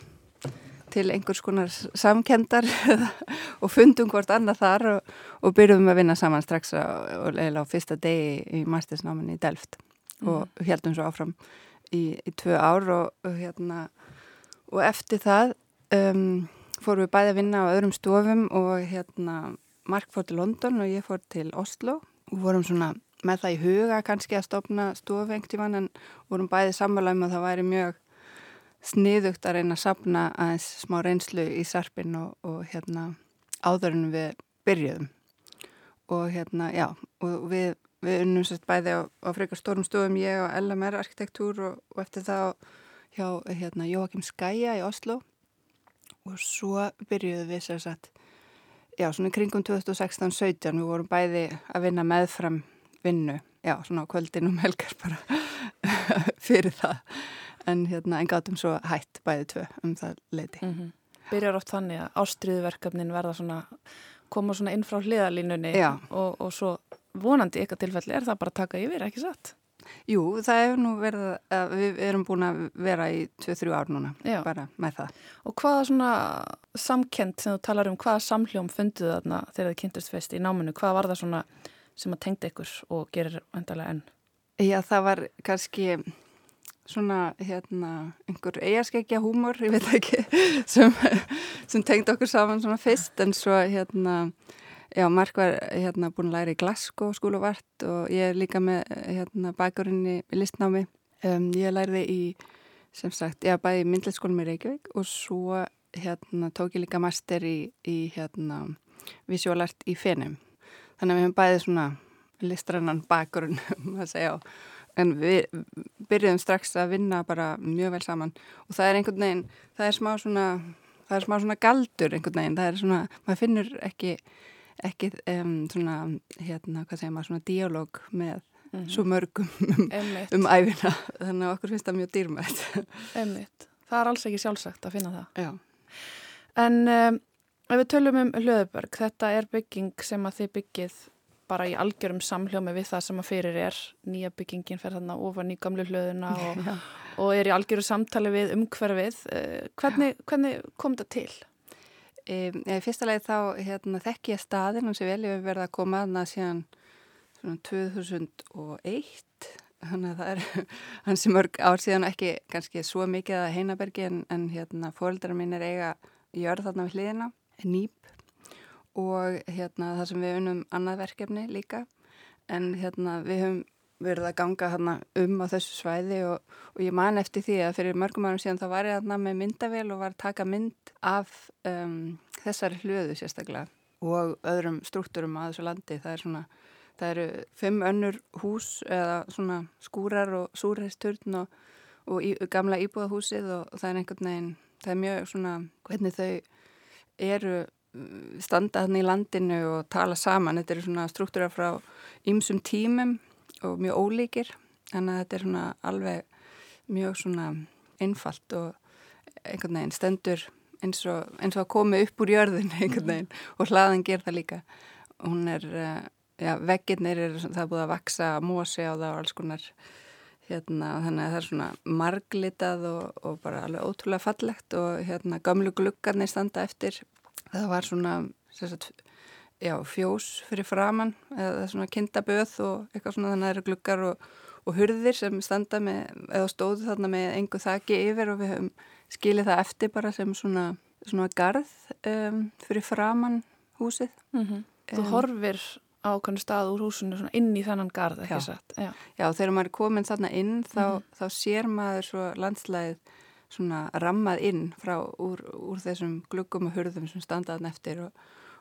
til einhvers konar samkendar og fundum hvort annað þar og, og byrjum að vinna saman strax á, á fyrsta degi í mastersnáminni í Delft mm. og heldum svo áfram í, í tvö ár og, og hérna og eftir það um, fórum við bæði að vinna á öðrum stofum og hérna Mark fór til London og ég fór til Oslo. Og vorum svona með það í huga kannski að stopna stofengtíman en vorum bæðið sammálaum að það væri mjög sniðugt að reyna að sapna aðeins smá reynslu í sarpin og, og hérna áður en við byrjuðum. Og hérna já og við, við unnum sérst bæði á, á frekar stórum stofum ég og LMR arkitektúr og, og eftir það hjá hérna Jóakim Skæja í Oslo og svo byrjuðum við sérst já svona kringum 2016-17 við vorum bæði að vinna meðfram vinnu, já, svona á kvöldin um helgar bara fyrir það en hérna, en gátum svo hætt bæði tvö um það leiti mm -hmm. Byrjar oft þannig að ástriðverkefnin verða svona, koma svona inn frá hliðalínunni og, og svo vonandi ykkar tilfelli er það bara að taka yfir, ekki satt? Jú, það hefur nú verið að við erum búin að vera í 2-3 ár núna, Já. bara með það Og hvaða svona samkend sem þú talar um, hvaða samhljóm funduð þarna þegar þið kynntist fest í náminu, hvað var það svona sem að tengda ykkur og gerir vandalega enn? Já, það var kannski svona, hérna, einhver eigaskegja húmor, ég veit ekki, sem, sem tengda okkur saman svona fyrst, en svo, hérna, já, Mark var, hérna, búin að læra í Glasgow skóluvart og ég er líka með, hérna, bækurinn í listnámi. Um, ég læriði í, sem sagt, ég bæði í myndleitskólum í Reykjavík og svo, hérna, tók ég líka master í, í hérna, visuálart í Fenum. Þannig að við hefum bæðið svona listrannan bakurinn að segja en við byrjuðum strax að vinna bara mjög vel saman. Og það er einhvern veginn, það er smá svona það er smá svona galdur einhvern veginn. Það er svona, maður finnur ekki ekki um, svona hérna, hvað segir maður, svona díalóg með mm -hmm. svo mörgum um, um æfina, þannig að okkur finnst það mjög dýrmætt Einmitt, það er alls ekki sjálfsagt að finna það Já. En um, Ef við tölum um Hlöðuberg, þetta er bygging sem að þið byggið bara í algjörum samhljómi við það sem að fyrir er nýja byggingin fer þarna ofan í gamlu hlöðuna og, og er í algjöru samtali við umhverfið. Eh, hvernig, hvernig kom þetta til? Í fyrsta lagi þá hérna, þekk ég staðin hans er vel, ég hef verið að koma aðna síðan 2001 þannig að það er hans er mörg ár síðan ekki kannski svo mikið að heinabergi en, en hérna, fóröldara mín er eiga jörð þarna við hliðina nýp. Og hérna það sem við unum annað verkefni líka. En hérna við höfum verið að ganga hérna um á þessu svæði og, og ég man eftir því að fyrir mörgum árum síðan þá var ég hérna með myndavél og var að taka mynd af um, þessari hljöðu sérstaklega og öðrum struktúrum að þessu landi það er svona Það eru fimm önnur hús eða skúrar og súrheisturn og, og í, gamla íbúðahúsið og, það er einhvern veginn, það er mjög svona hvernig þau eru standa þannig í landinu og tala saman. Þetta eru svona struktúra frá ýmsum tímum og mjög ólíkir þannig að þetta er svona alveg mjög svona einfalt og einhvern veginn stendur eins og, eins og að komi upp úr jörðin einhvern veginn og hlaðan ger það líka. Hún er, uh, já, veggirnir er það er búið að vaksa mósi á það og alls konar hérna, þannig að það er svona marglitað og, og bara alveg ótrúlega fallegt og hérna gamlu gluggarnir standa eftir. Það var svona sagt, já, fjós fyrir framann eða svona kindaböð og eitthvað svona þannig að það eru gluggar og, og hurðir sem standa með, eða stóðu þarna með engu þakki yfir og við höfum skilið það eftir bara sem svona, svona garð um, fyrir framann húsið mm -hmm. Þú um, horfir ákvæmlega stað úr húsinu inn í þannan gard, ekki satt? Já. Já, þegar maður er komin þarna inn þá, mm. þá sér maður svo landslæðið svona rammað inn frá úr, úr þessum gluggum og hurðum sem standaðan eftir og,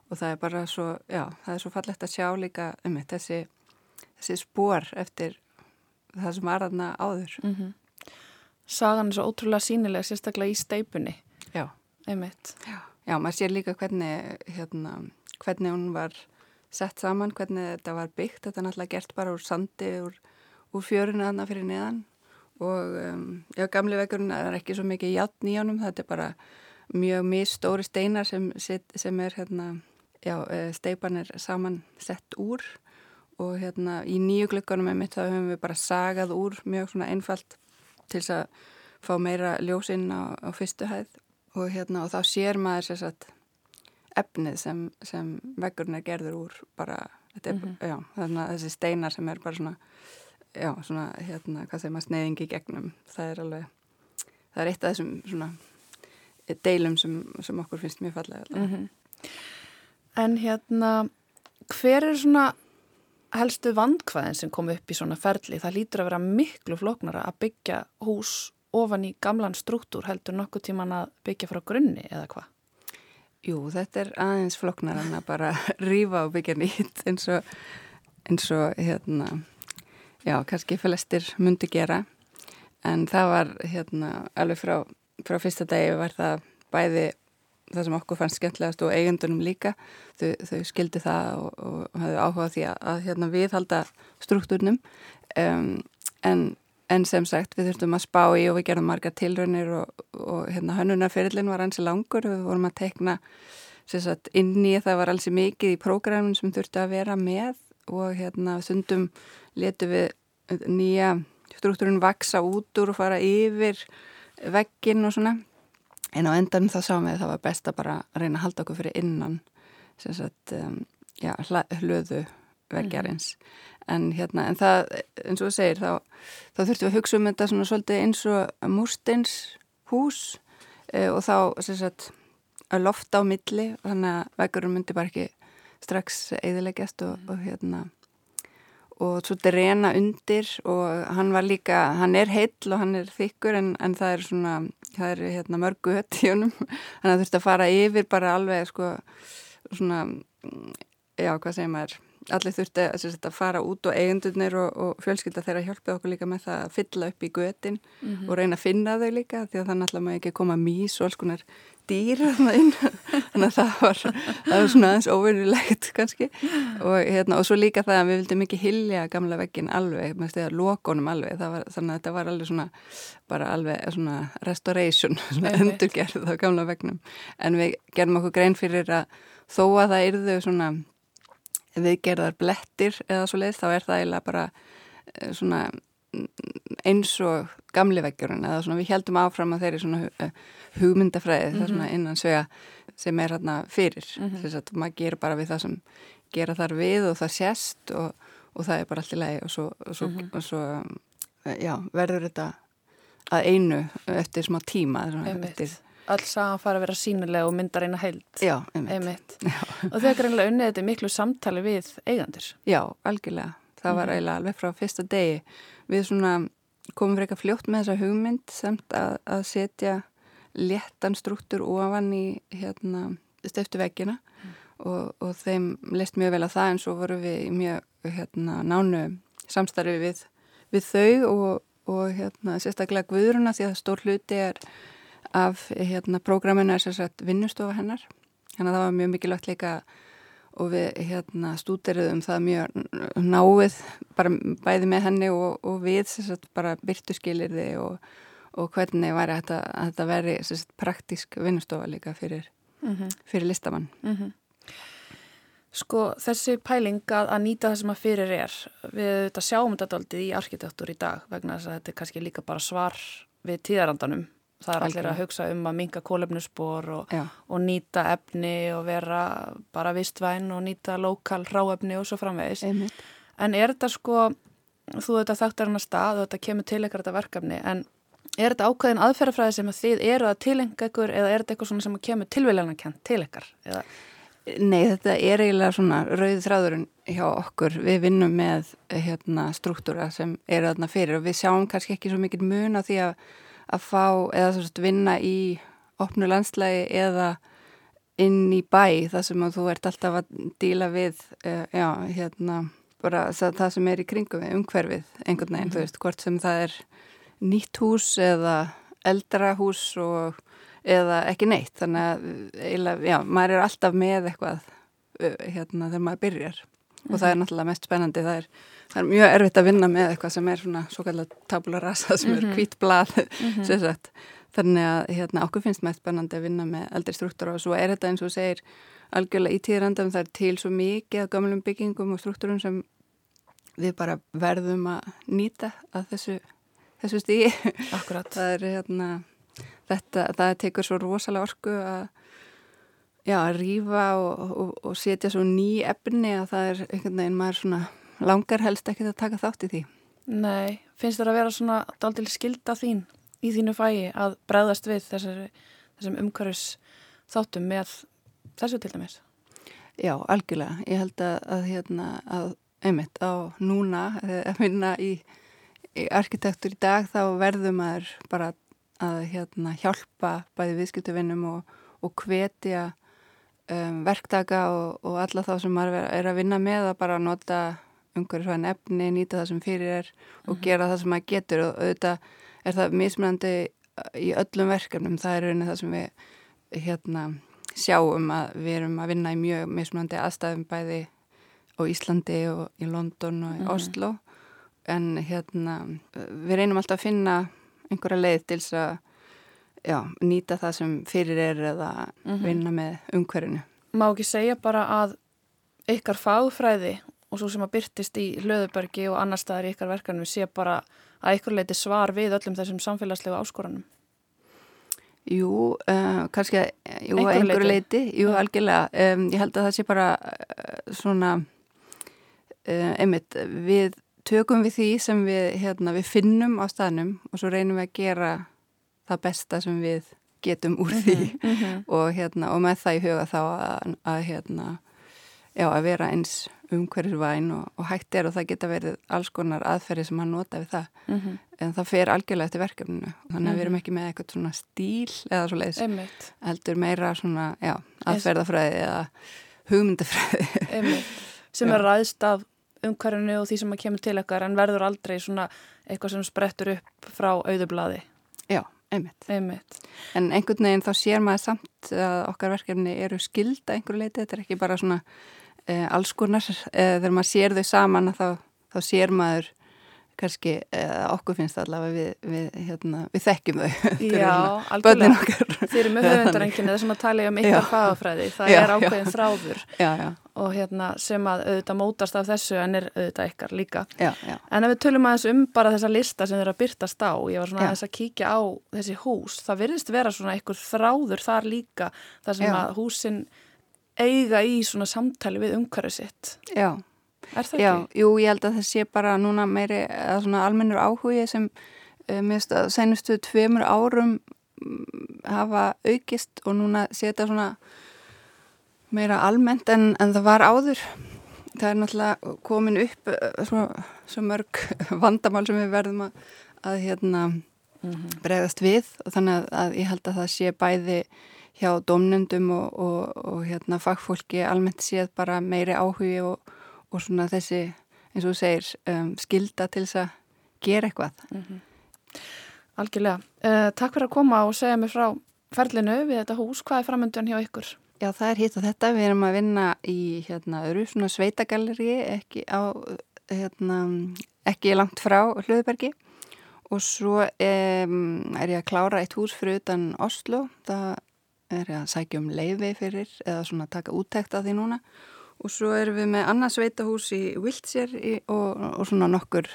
og það er bara svo, já, það er svo fallegt að sjá líka um þetta, þessi, þessi spór eftir það sem var aðna áður. Mm -hmm. Sagan er svo ótrúlega sínilega, sérstaklega í steipunni. Já. Einmitt. Já, já maður sér líka hvernig, hérna, hvernig hún var sett saman hvernig þetta var byggt. Þetta er náttúrulega gert bara úr sandi, úr, úr fjörinu aðna fyrir neðan og um, já, gamli vegurinn er ekki svo mikið játn í honum. Þetta er bara mjög mjög stóri steinar sem, sem er hérna, já, eh, steipan er saman sett úr og hérna í nýju glöggunum með mitt þá höfum við bara sagað úr mjög svona einfalt til þess að fá meira ljósinn á, á fyrstu hæð og hérna og þá sér maður sérsagt efnið sem, sem veggurinn er gerður úr bara, er, mm -hmm. já, þannig að þessi steinar sem er bara svona, já, svona, hérna, hvað segir maður, sneiðingi gegnum, það er alveg, það er eitt af þessum svona deilum sem, sem okkur finnst mjög fallega. Mm -hmm. En hérna, hver er svona helstu vandkvæðin sem kom upp í svona ferli? Það lítur að vera miklu floknara að byggja hús ofan í gamlan struktúr heldur nokkuð tíman að byggja frá grunni eða hvað? Jú, þetta er aðeins floknar en að bara rýfa og byggja nýtt eins og, eins og hérna, já, kannski flestir myndi gera en það var hérna alveg frá, frá fyrsta degi var það bæði það sem okkur fannst skemmtilegast og eigundunum líka þau, þau skildi það og, og hafðu áhugað því að, að hérna, viðhalda struktúrnum um, en En sem sagt við þurftum að spá í og við gerðum marga tilraunir og, og hérna hönnunarferillin var hansi langur og við vorum að tekna sagt, inn í það var alls mikið í prógramun sem þurfti að vera með og hérna sundum letu við nýja struktúrun vaksa út úr og fara yfir veggin og svona. En á endan það sáum við að það var best að bara reyna að halda okkur fyrir innan sagt, um, já, hlöðu veggjarins. Mm en hérna, en það, eins og þú segir þá, þá þurftum við að hugsa um þetta svona svolítið eins og múrsteins hús e, og þá sem sagt að lofta á milli og þannig að veggurum myndi bara ekki strax eðilegjast og, og hérna og svo þetta reyna undir og hann var líka, hann er heill og hann er þykkur en, en það er svona það er hérna mörgu hött í honum. Þannig að þurfti að fara yfir bara alveg sko svona já, hvað segir maður allir þurfti að fara út og eigundunir og, og fjölskylda þeirra hjálpið okkur líka með það að fylla upp í götin mm -hmm. og reyna að finna þau líka því að þannig að maður ekki koma mís og alls konar dýr þannig að það var, það var svona aðeins óvinnilegt kannski. Og, hérna, og svo líka það að við vildum ekki hilja gamla veggin alveg með stegar lokonum alveg. Var, þannig að þetta var alveg svona bara alveg svona restoration svona endurgerð á gamla vegnum en við gerum okkur grein fyrir að þó að það yrðu svona viðgerðar blettir eða svo leiðist þá er það eiginlega bara eh, svona mm, eins og gamli veggjurinn eða svona við heldum áfram að þeir eru svona eh, hugmyndafræði mm -hmm. það svona innan svega sem er hérna fyrir mm -hmm. þess að maður gerir bara við það sem gera þar við og það sést og, og það er bara allt í lagi og svo, og svo, mm -hmm. og svo eh, já, verður þetta að einu eftir smá tíma eftir alls að fara að vera sínilega og mynda reyna heilt. Já, einmitt. einmitt. Já. Og þau er greinlega unnið þetta miklu samtali við eigandir. Já, algjörlega. Það var mm. eiginlega alveg frá fyrsta degi. Við svona komum fyrir eitthvað fljótt með þessa hugmynd samt að, að setja léttan struktúr ofan í hérna, stöftu veggina mm. og, og þeim leist mjög vel að það en svo voru við mjög hérna, nánu samstarfi við, við þau og, og hérna, sérstaklega guðruna því að stór hluti er af hérna prógraminu er sérsagt vinnustofa hennar þannig að það var mjög mikilvægt líka og við hérna stúderiðum það mjög náið bara bæði með henni og, og við sagt, bara byrtuskilirði og, og hvernig væri þetta að þetta veri sagt, praktísk vinnustofa líka fyrir, mm -hmm. fyrir listamann mm -hmm. Sko þessi pæling að, að nýta það sem að fyrir er við þetta sjáum þetta aldrei í arkitektur í dag vegna þess að þetta er kannski líka bara svar við tíðarandanum það er allir að hugsa um að minga kólefnusspor og, og nýta efni og vera bara vistvæn og nýta lokal ráefni og svo framvegis Einmitt. en er þetta sko þú þetta þekktar hann að stað og þetta kemur til eitthvað þetta verkefni en er þetta ákveðin aðferðafræði sem að þið eru að tilenga ykkur eða er þetta eitthvað sem kemur tilvæglega kent til ykkar? Eða? Nei, þetta er eiginlega svona rauð þráðurinn hjá okkur. Við vinnum með hérna, struktúra sem eru aðna fyrir og við sjáum kannski ekki svo mikið mun á því að að fá eða svona vinna í opnu landslægi eða inn í bæ þar sem þú ert alltaf að díla við uh, já, hérna, bara það sem er í kringum við, umhverfið einhvern veginn, mm -hmm. þú veist, hvort sem það er nýtt hús eða eldra hús og, eða ekki neitt, þannig að eiginlega, já, maður er alltaf með eitthvað uh, hérna þegar maður byrjar mm -hmm. og það er mhm. náttúrulega mest spennandi, það er það er mjög erfitt að vinna með eitthvað sem er svona svo kallar tabula rasa sem er hvít mhm. blað mm -hmm. þannig að hérna, okkur finnst mest spennandi að vinna með eldri struktúra og svo er þetta eins og segir algjörlega í tíðrandum það er til svo mikið af gamlum byggingum og struktúrum sem við bara verðum að nýta að þessu, þessu stígi það er hérna þetta, það tekur svo rosalega orku að já, að rýfa og, og, og setja svo ný efni að það er einhvern veginn maður svona langar helst ekki að taka þátt í því? Nei, finnst þér að vera svona daldil skilda þín í þínu fæi að bregðast við þessari, þessum umhverfis þáttum með þessu til dæmis? Já, algjörlega. Ég held að, að, hérna, að einmitt á núna að minna í, í arkitektur í dag þá verðum maður bara að hérna, hjálpa bæði viðskiptuvinnum og, og hvetja um, verktaka og, og alla þá sem maður er að vinna með að bara nota umhverfisvæðin efni, nýta það sem fyrir er og mm -hmm. gera það sem maður getur og auðvitað er það mismunandi í öllum verkefnum, það er rauninni það sem við hérna, sjáum að við erum að vinna í mjög mismunandi aðstæðum bæði á Íslandi og í London og í mm -hmm. Oslo en hérna við reynum alltaf að finna einhverja leið til að já, nýta það sem fyrir er eða -hmm. vinna með umhverfinu. Má ekki segja bara að ykkar fáfræði og svo sem að byrtist í hlöðubergi og annar staðar í ykkar verkanum sé bara að ykkur leiti svar við öllum þessum samfélagslegu áskoranum? Jú, uh, kannski að jú, einhver, einhver leiti, jú, ja. algjörlega um, ég held að það sé bara uh, svona uh, einmitt, við tökum við því sem við, hérna, við finnum á staðnum og svo reynum við að gera það besta sem við getum úr því mm -hmm. og, hérna, og með það í huga þá að, að hérna já, að vera eins umhverfisvæn og, og hægt er og það geta verið alls konar aðferði sem hann nota við það. Mm -hmm. en það fer algjörlega eftir verkefninu. Þannig að við erum mhm. ekki með eitthvað svona stíl eða svo leiðis, heldur meira svona, já, aðferðafræði eða hugmyndafræði. Sem er ræðst af umhverfinu og því sem að kemur til eitthvað en verður aldrei svona eitthvað sem sprettur upp frá auðublaði Já, einmitt. einmitt. En einhvern veginn þá sér maður samt að okkar verkefni eru skilda einhverju leiti, þetta er ekki bara svona e, alls konar e, þegar maður sér þau saman þá, þá sér maður kannski e, okkur finnst allavega við, við, hérna, við þekkjum þau. Já, algjörlega, þeir eru með höfundarenginu þessum að tala um ykkar fagafræði. Það já, er ákveðin já. þráður já, og hérna, sem að auðvitað mótast af þessu en er auðvitað ykkar líka. En ef við tölum aðeins um bara þessa lista sem þeir eru að byrtast á ég var svona aðeins að kíkja á þessi hús það virðist vera svona einhver þráður þar líka þar sem að húsin eiga í svona samtali við umhverju sitt. Já. Er það Já? Jú, ég held að það sé bara núna meiri, almennur áhugi sem uh, mér finnst að sænustu tveimur árum um, hafa aukist og núna sé þetta svona meira almennt en, en það var áður. Það er náttúrulega komin upp uh, svona, svona mörg vandamál sem við verðum að, að hérna, mm -hmm. bregðast við og þannig að, að ég held að það sé bæði hjá domnendum og, og, og hérna, fagfólki almennt séð bara meiri áhugi og, og svona þessi, eins og þú segir, um, skilda til þess að gera eitthvað. Mm -hmm. Algjörlega. Uh, takk fyrir að koma og segja mér frá ferlinu við þetta hús. Hvað er framöndan hjá ykkur? Já, það er hitt og þetta. Við erum að vinna í hérna, öru svona sveitagalleri, ekki, á, hérna, ekki langt frá Hlöðbergi og svo um, er ég að klára eitt hús fyrir utan Oslo. Það er að sækja um leiði fyrir eða svona taka úttækt af því núna og svo erum við með annað sveitahús í Wiltshire og, og svona nokkur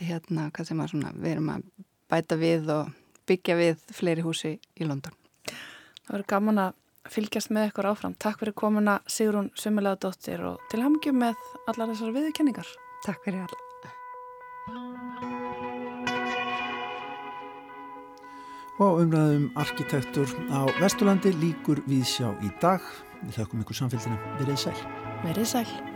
hérna, hvað sem að svona, við erum að bæta við og byggja við fleiri húsi í London. Það verður gaman að fylgjast með ykkur áfram. Takk fyrir komuna Sigrun Sumulega dóttir og til hamngjum með allar þessar viðkenningar. Takk fyrir alla. Og umræðum arkitektur á Vesturlandi líkur við sjá í dag. Við þakkum ykkur samfélgina. Verið sæl. Verið sæl.